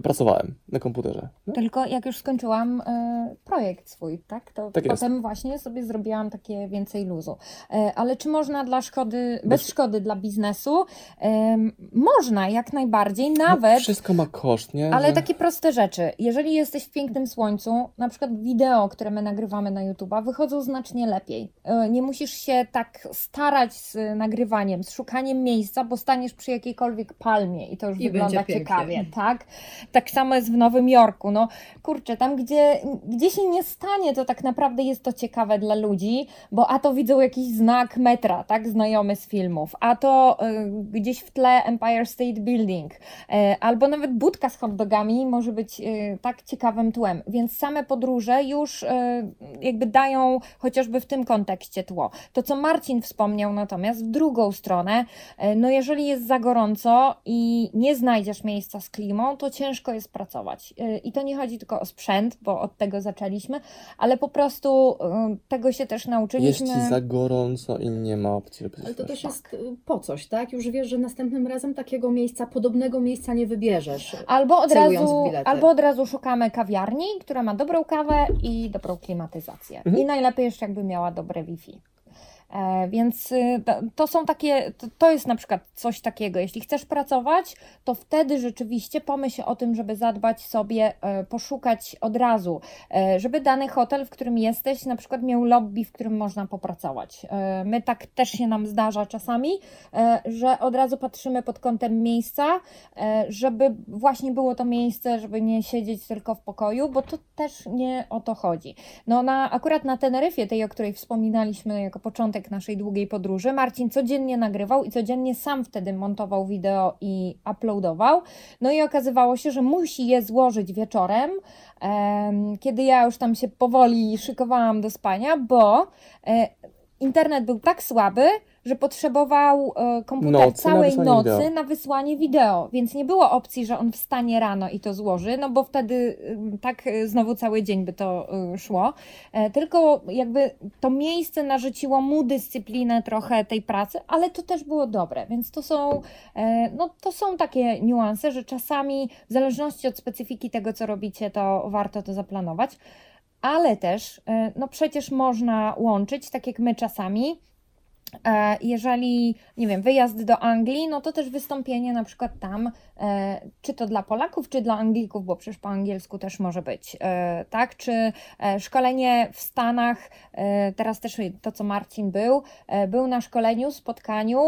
pracowałem na komputerze. No, tylko jak już skończyłam e, projekt swój, tak? To Tak jest. potem właśnie sobie zrobiłam takie więcej luzu. E, ale czy można dla szkody, bez, Bez- szkody dla biznesu? Em, można, jak najbardziej, no, nawet. wszystko ma koszt, nie? Ale Że- takie proste rzeczy. Jeżeli jesteś w pięknym słońcu, na przykład wideo, które my nagrywamy na YouTube'a, wychodzą znacznie lepiej. E, Nie musisz się tak starać z nagrywaniem, z szukaniem miejsca, bo staniesz przy jakiejkolwiek palmie i to już I wygląda będzie pięknie. ciekawie, tak? Tak samo jest w Nowym Jorku. No kurczę, tam gdzie, gdzie się nie stanie, to tak naprawdę jest to ciekawe dla ludzi, bo a to widzą jakiś znak metra, tak? Znajomy z filmów, a to y, gdzieś w tle Empire State Building, E, albo nawet budka z hot dogami może być e, tak ciekawym tłem. Więc same podróże już e, jakby dają chociażby w tym kontekście tło. To, co Marcin wspomniał natomiast w drugą stronę, e, no jeżeli jest za gorąco i nie znajdziesz miejsca z klimą, to ciężko jest pracować. E, I to nie chodzi tylko o sprzęt, bo od tego zaczęliśmy, ale po prostu e, tego się też Jest nauczyliśmy. ci za gorąco i nie ma opcji, żeby Ale to też. też jest y, po coś, tak? Już wiesz, że następnym razem takiego miejsca, podobnego miejsca nie wybierzesz. Albo od, razu, bilety. albo od razu szukamy kawiarni, która ma dobrą kawę i dobrą klimatyzację. Mhm. I najlepiej jeszcze jakby miała dobre Wi-Fi. E, więc y, to, są takie, to, jest na przykład coś takiego. Jeśli chcesz pracować, to wtedy rzeczywiście pomyśl o tym, żeby zadbać sobie, e, poszukać od razu, e, żeby dany hotel, w którym jesteś, na przykład miał lobby, w którym można popracować. My tak też się nam zdarza czasami, że od razu patrzymy pod kątem miejsca, żeby właśnie było to miejsce, żeby nie siedzieć tylko w pokoju, bo to też nie o to chodzi. No na, akurat na Teneryfie, tej, o której wspominaliśmy jako początek naszej długiej podróży, Marcin codziennie nagrywał i codziennie sam wtedy montował wideo i uploadował. No i okazywało się, że musi je złożyć wieczorem, em, kiedy ja już tam się powoli szykowałam do spania, bo e, internet był tak słaby, że potrzebował e, komputer Nocy na całej wysłanie nocy wideo. na wysłanie wideo, więc nie było opcji, że on wstanie rano i to złoży, no bo wtedy ym, tak y, znowu cały dzień by to y, szło. E, Tylko jakby to miejsce narzuciło mu dyscyplinę trochę tej pracy, ale to też było dobre, więc to są, e, no, to są takie niuanse, że czasami w zależności od specyfiki tego, co robicie, to warto to zaplanować. Ale też, e, no przecież można łączyć, tak jak my czasami, E, Jeżeli, nie wiem, wyjazd do Anglii, no to też wystąpienie na przykład tam, e, czy to dla Polaków, czy dla Anglików, bo przecież po angielsku też może być, e, tak? Czy e, szkolenie w Stanach, e, teraz też to, co Marcin był, e, był na szkoleniu, spotkaniu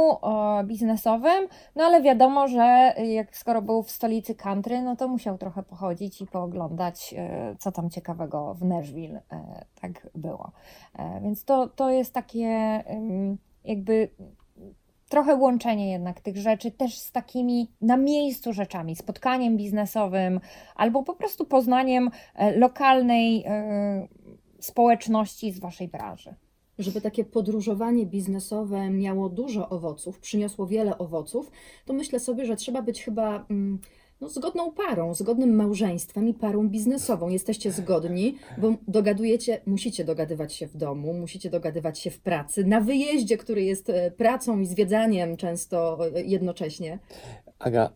biznesowym, no ale wiadomo, że jak skoro był w stolicy country, no to musiał trochę pochodzić i pooglądać, e, co tam ciekawego w Nashville e, tak było. E, Więc to, to jest takie jakby trochę łączenie jednak tych rzeczy też z takimi na miejscu rzeczami, spotkaniem biznesowym albo po prostu poznaniem e, lokalnej e, społeczności z waszej branży. Żeby takie podróżowanie biznesowe miało dużo owoców, przyniosło wiele owoców, to myślę sobie, że trzeba być chyba mm, no, zgodną parą, zgodnym małżeństwem i parą biznesową. Jesteście zgodni, bo dogadujecie, musicie dogadywać się w domu, musicie dogadywać się w pracy, na wyjeździe, który jest e, pracą i zwiedzaniem często e, jednocześnie. Aga,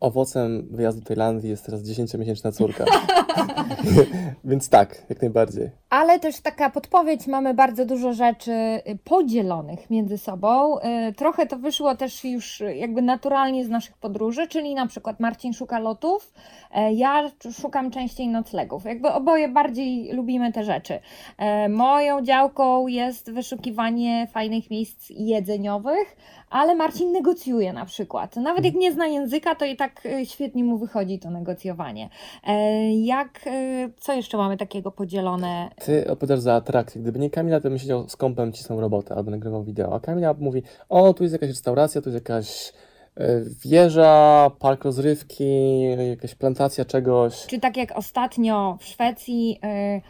owocem wyjazdu do Tajlandii jest teraz 10-miesięczna córka. Więc tak, jak najbardziej. Ale też taka podpowiedź, mamy bardzo dużo rzeczy y, podzielonych między sobą. Y, Trochę to wyszło też już y, jakby naturalnie z naszych podróży, czyli na przykład Marcin szuka lotów, e, ja szukam częściej noclegów. Jakby oboje bardziej lubimy te rzeczy. E, Moją działką jest wyszukiwanie fajnych miejsc jedzeniowych, ale Marcin negocjuje na przykład. Nawet jak nie zna języka, to i tak świetnie mu wychodzi to negocjowanie. E, Jak, co jeszcze mamy takiego podzielone? Ty odpowiadasz za atrakcję. Gdyby nie Kamila, to bym siedział z kompem, cisnął robotę albo nagrywał wideo. A Kamila mówi, o, tu jest jakaś restauracja, tu jest jakaś e, wieża, park rozrywki, jakaś plantacja czegoś. Czy tak jak ostatnio w Szwecji, y,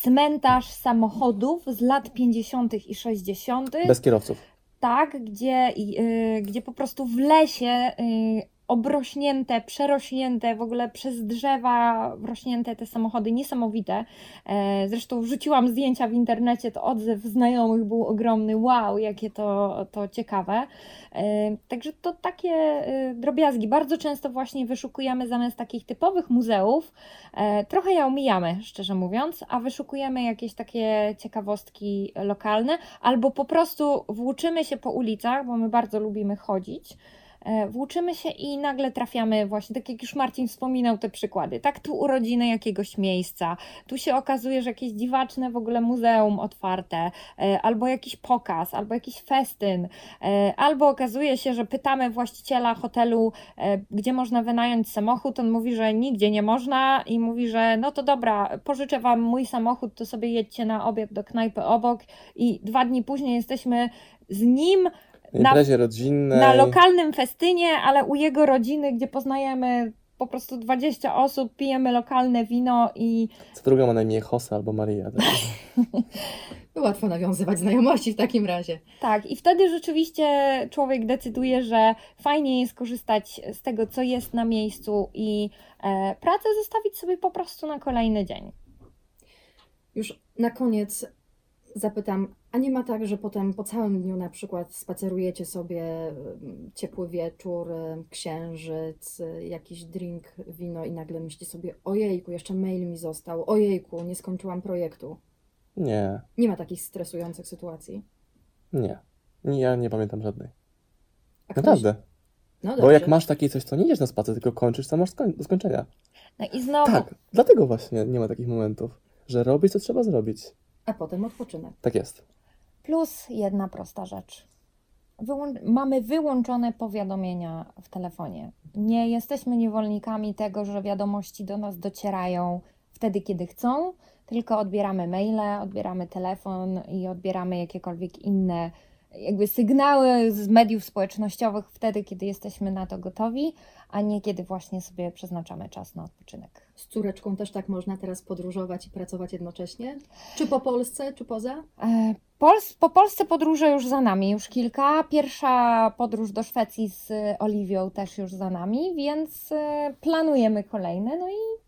cmentarz samochodów z lat 50. i 60., Bez kierowców. tak, gdzie, y, gdzie po prostu w lesie y, obrośnięte, przerośnięte, w ogóle przez drzewa wrośnięte te samochody, niesamowite. E, Zresztą wrzuciłam zdjęcia w internecie, to odzew znajomych był ogromny. Wow, jakie to, to ciekawe. E, Także to takie e, drobiazgi. Bardzo często właśnie wyszukujemy zamiast takich typowych muzeów, trochę je omijamy, szczerze mówiąc, a wyszukujemy jakieś takie ciekawostki lokalne, albo po prostu włóczymy się po ulicach, bo my bardzo lubimy chodzić. E, Włóczymy się i nagle trafiamy właśnie, tak jak już Marcin wspominał te przykłady, tak tu urodziny jakiegoś miejsca, tu się okazuje, że jakieś dziwaczne w ogóle muzeum otwarte, e, albo jakiś pokaz, albo jakiś festyn, e, albo okazuje się, że pytamy właściciela hotelu, gdzie można wynająć samochód, on mówi, że nigdzie nie można i mówi, że no to dobra, pożyczę wam mój samochód, to sobie jedźcie na obiad do knajpy obok i dwa dni później jesteśmy z nim Na Na- imprezie rodzinnej. na lokalnym festynie, ale u jego rodziny, gdzie poznajemy po prostu 20 osób, pijemy lokalne wino i Co druga ma na imię Jose albo Maria. Tak? Łatwo nawiązywać znajomości w takim razie. tak, i wtedy rzeczywiście człowiek decyduje, że fajnie jest korzystać z tego, co jest na miejscu i e, pracę zostawić sobie po prostu na kolejny dzień. Już na koniec zapytam, a nie ma tak, że potem po całym dniu na przykład spacerujecie sobie mm, ciepły wieczór, y, księżyc, y, jakiś drink, wino i nagle myślicie sobie, ojejku, jeszcze mail mi został, ojejku, nie skończyłam projektu. Nie, Nie ma takich stresujących sytuacji. nie. Ja nie pamiętam żadnej. A ktoś- Naprawdę. No Bo dobrze. jak masz takie coś, to nie idziesz na spacer, tylko kończysz, co masz do skończenia. No i znowu, Tak, dlatego właśnie nie ma takich momentów, że robić, co trzeba zrobić. A potem odpoczynek. Tak jest. plus jedna prosta rzecz. Wyłą- mamy wyłączone powiadomienia w telefonie. Nie jesteśmy niewolnikami tego, że wiadomości do nas docierają wtedy, kiedy chcą, tylko odbieramy maile, odbieramy telefon i odbieramy jakiekolwiek inne jakby sygnały z mediów społecznościowych wtedy, kiedy jesteśmy na to gotowi, a nie kiedy właśnie sobie przeznaczamy czas na odpoczynek. Z córeczką też tak można teraz podróżować i pracować jednocześnie? Czy po Polsce, czy poza? E, Pols po Polsce podróże już za nami, już kilka. Pierwsza podróż do Szwecji z Oliwią też już za nami, więc e, planujemy kolejne, no i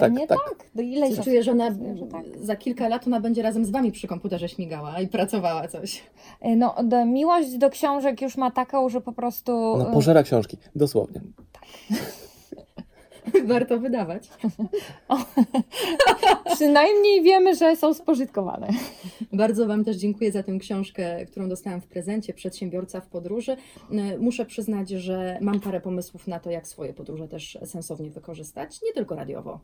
pewnie Tak, tak. tak. Do ile się Czuję, że ona że tak. za kilka lat ona będzie razem z Wami przy komputerze śmigała i pracowała coś. E, No, do, miłość do książek już ma taką, że po prostu. No, e, pożera książki, dosłownie. Warto wydawać. Przynajmniej wiemy, że są spożytkowane. Bardzo Wam też dziękuję za tę książkę, którą dostałam w prezencie, Przedsiębiorca w podróży. Muszę przyznać, że mam parę pomysłów na to, jak swoje podróże też sensownie wykorzystać, nie tylko radiowo.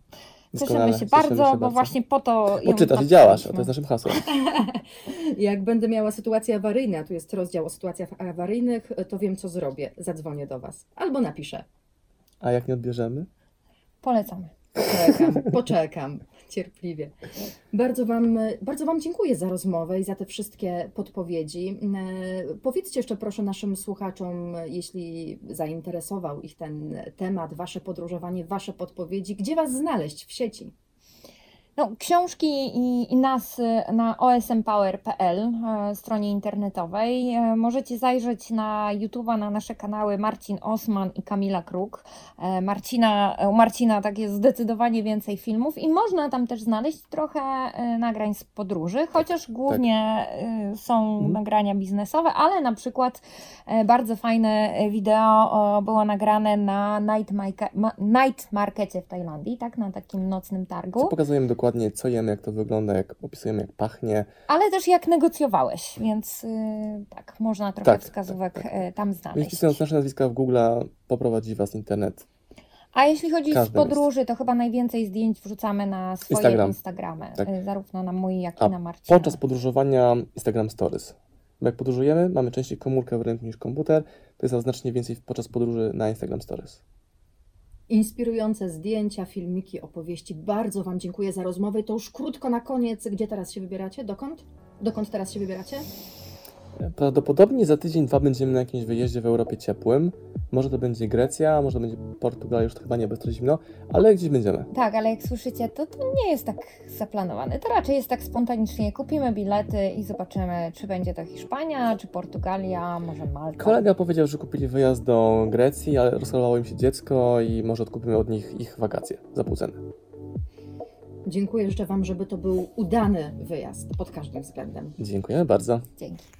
Doskonale, Cieszymy się bardzo, się bo właśnie po to. Poczytasz i działasz, to jest naszym hasłem. Jak będę miała sytuacje awaryjne, a tu jest rozdział o sytuacjach awaryjnych, to wiem, co zrobię. Zadzwonię do Was albo napiszę. A jak nie odbierzemy? Polecamy. Poczekam, poczekam cierpliwie. Bardzo wam, bardzo wam dziękuję za rozmowę i za te wszystkie podpowiedzi. E, Powiedzcie jeszcze proszę naszym słuchaczom, jeśli zainteresował ich ten temat, wasze podróżowanie, wasze podpowiedzi, gdzie was znaleźć w sieci? No, książki i, i nas na osmpower.pl, e, stronie internetowej. E, Możecie zajrzeć na YouTube'a, na nasze kanały Marcin Osman i Kamila Kruk. E, Marcina, u Marcina tak jest zdecydowanie więcej filmów i można tam też znaleźć trochę nagrań z podróży, chociaż głównie e, są Mhm. nagrania biznesowe, ale na przykład bardzo fajne wideo było nagrane na night, market, ma, night markecie w Tajlandii, tak, na takim nocnym targu. Co pokazujemy dokładnie, co jemy, jak to wygląda, jak opisujemy, jak pachnie. Ale też jak negocjowałeś, więc y, tak, można trochę Tak, wskazówek tak, y, tam znaleźć. wpisując nasze nazwiska w Google, poprowadzi Was internet. A jeśli chodzi Każdy podróży, to chyba najwięcej zdjęć wrzucamy na swoje Instagram. Instagramy, Tak. y, zarówno na mój, jak A i na Marcina. Podczas podróżowania Instagram Stories. Bo jak podróżujemy, mamy częściej komórkę w ręku niż komputer, to jest znacznie więcej podczas podróży na Instagram Stories. Inspirujące zdjęcia, filmiki, opowieści. Bardzo Wam dziękuję za rozmowę. To już krótko na koniec. Gdzie teraz się wybieracie? Dokąd? Dokąd teraz się wybieracie? Prawdopodobnie za tydzień, dwa będziemy na jakimś wyjeździe w Europie ciepłym. Może to będzie Grecja, może to będzie Portugalia, już to chyba nie, to zimno, ale gdzieś będziemy. Tak, ale jak słyszycie, to, to nie jest tak zaplanowane. To raczej jest tak spontanicznie. Kupimy bilety i zobaczymy, czy będzie to Hiszpania, czy Portugalia, może Malta. Kolega powiedział, że kupili wyjazd do Grecji, ale rozchorowało im się dziecko i może odkupimy od nich ich wakacje za pół ceny. Dziękuję, życzę Wam, żeby to był udany wyjazd pod każdym względem. Dziękujemy bardzo. Dzięki.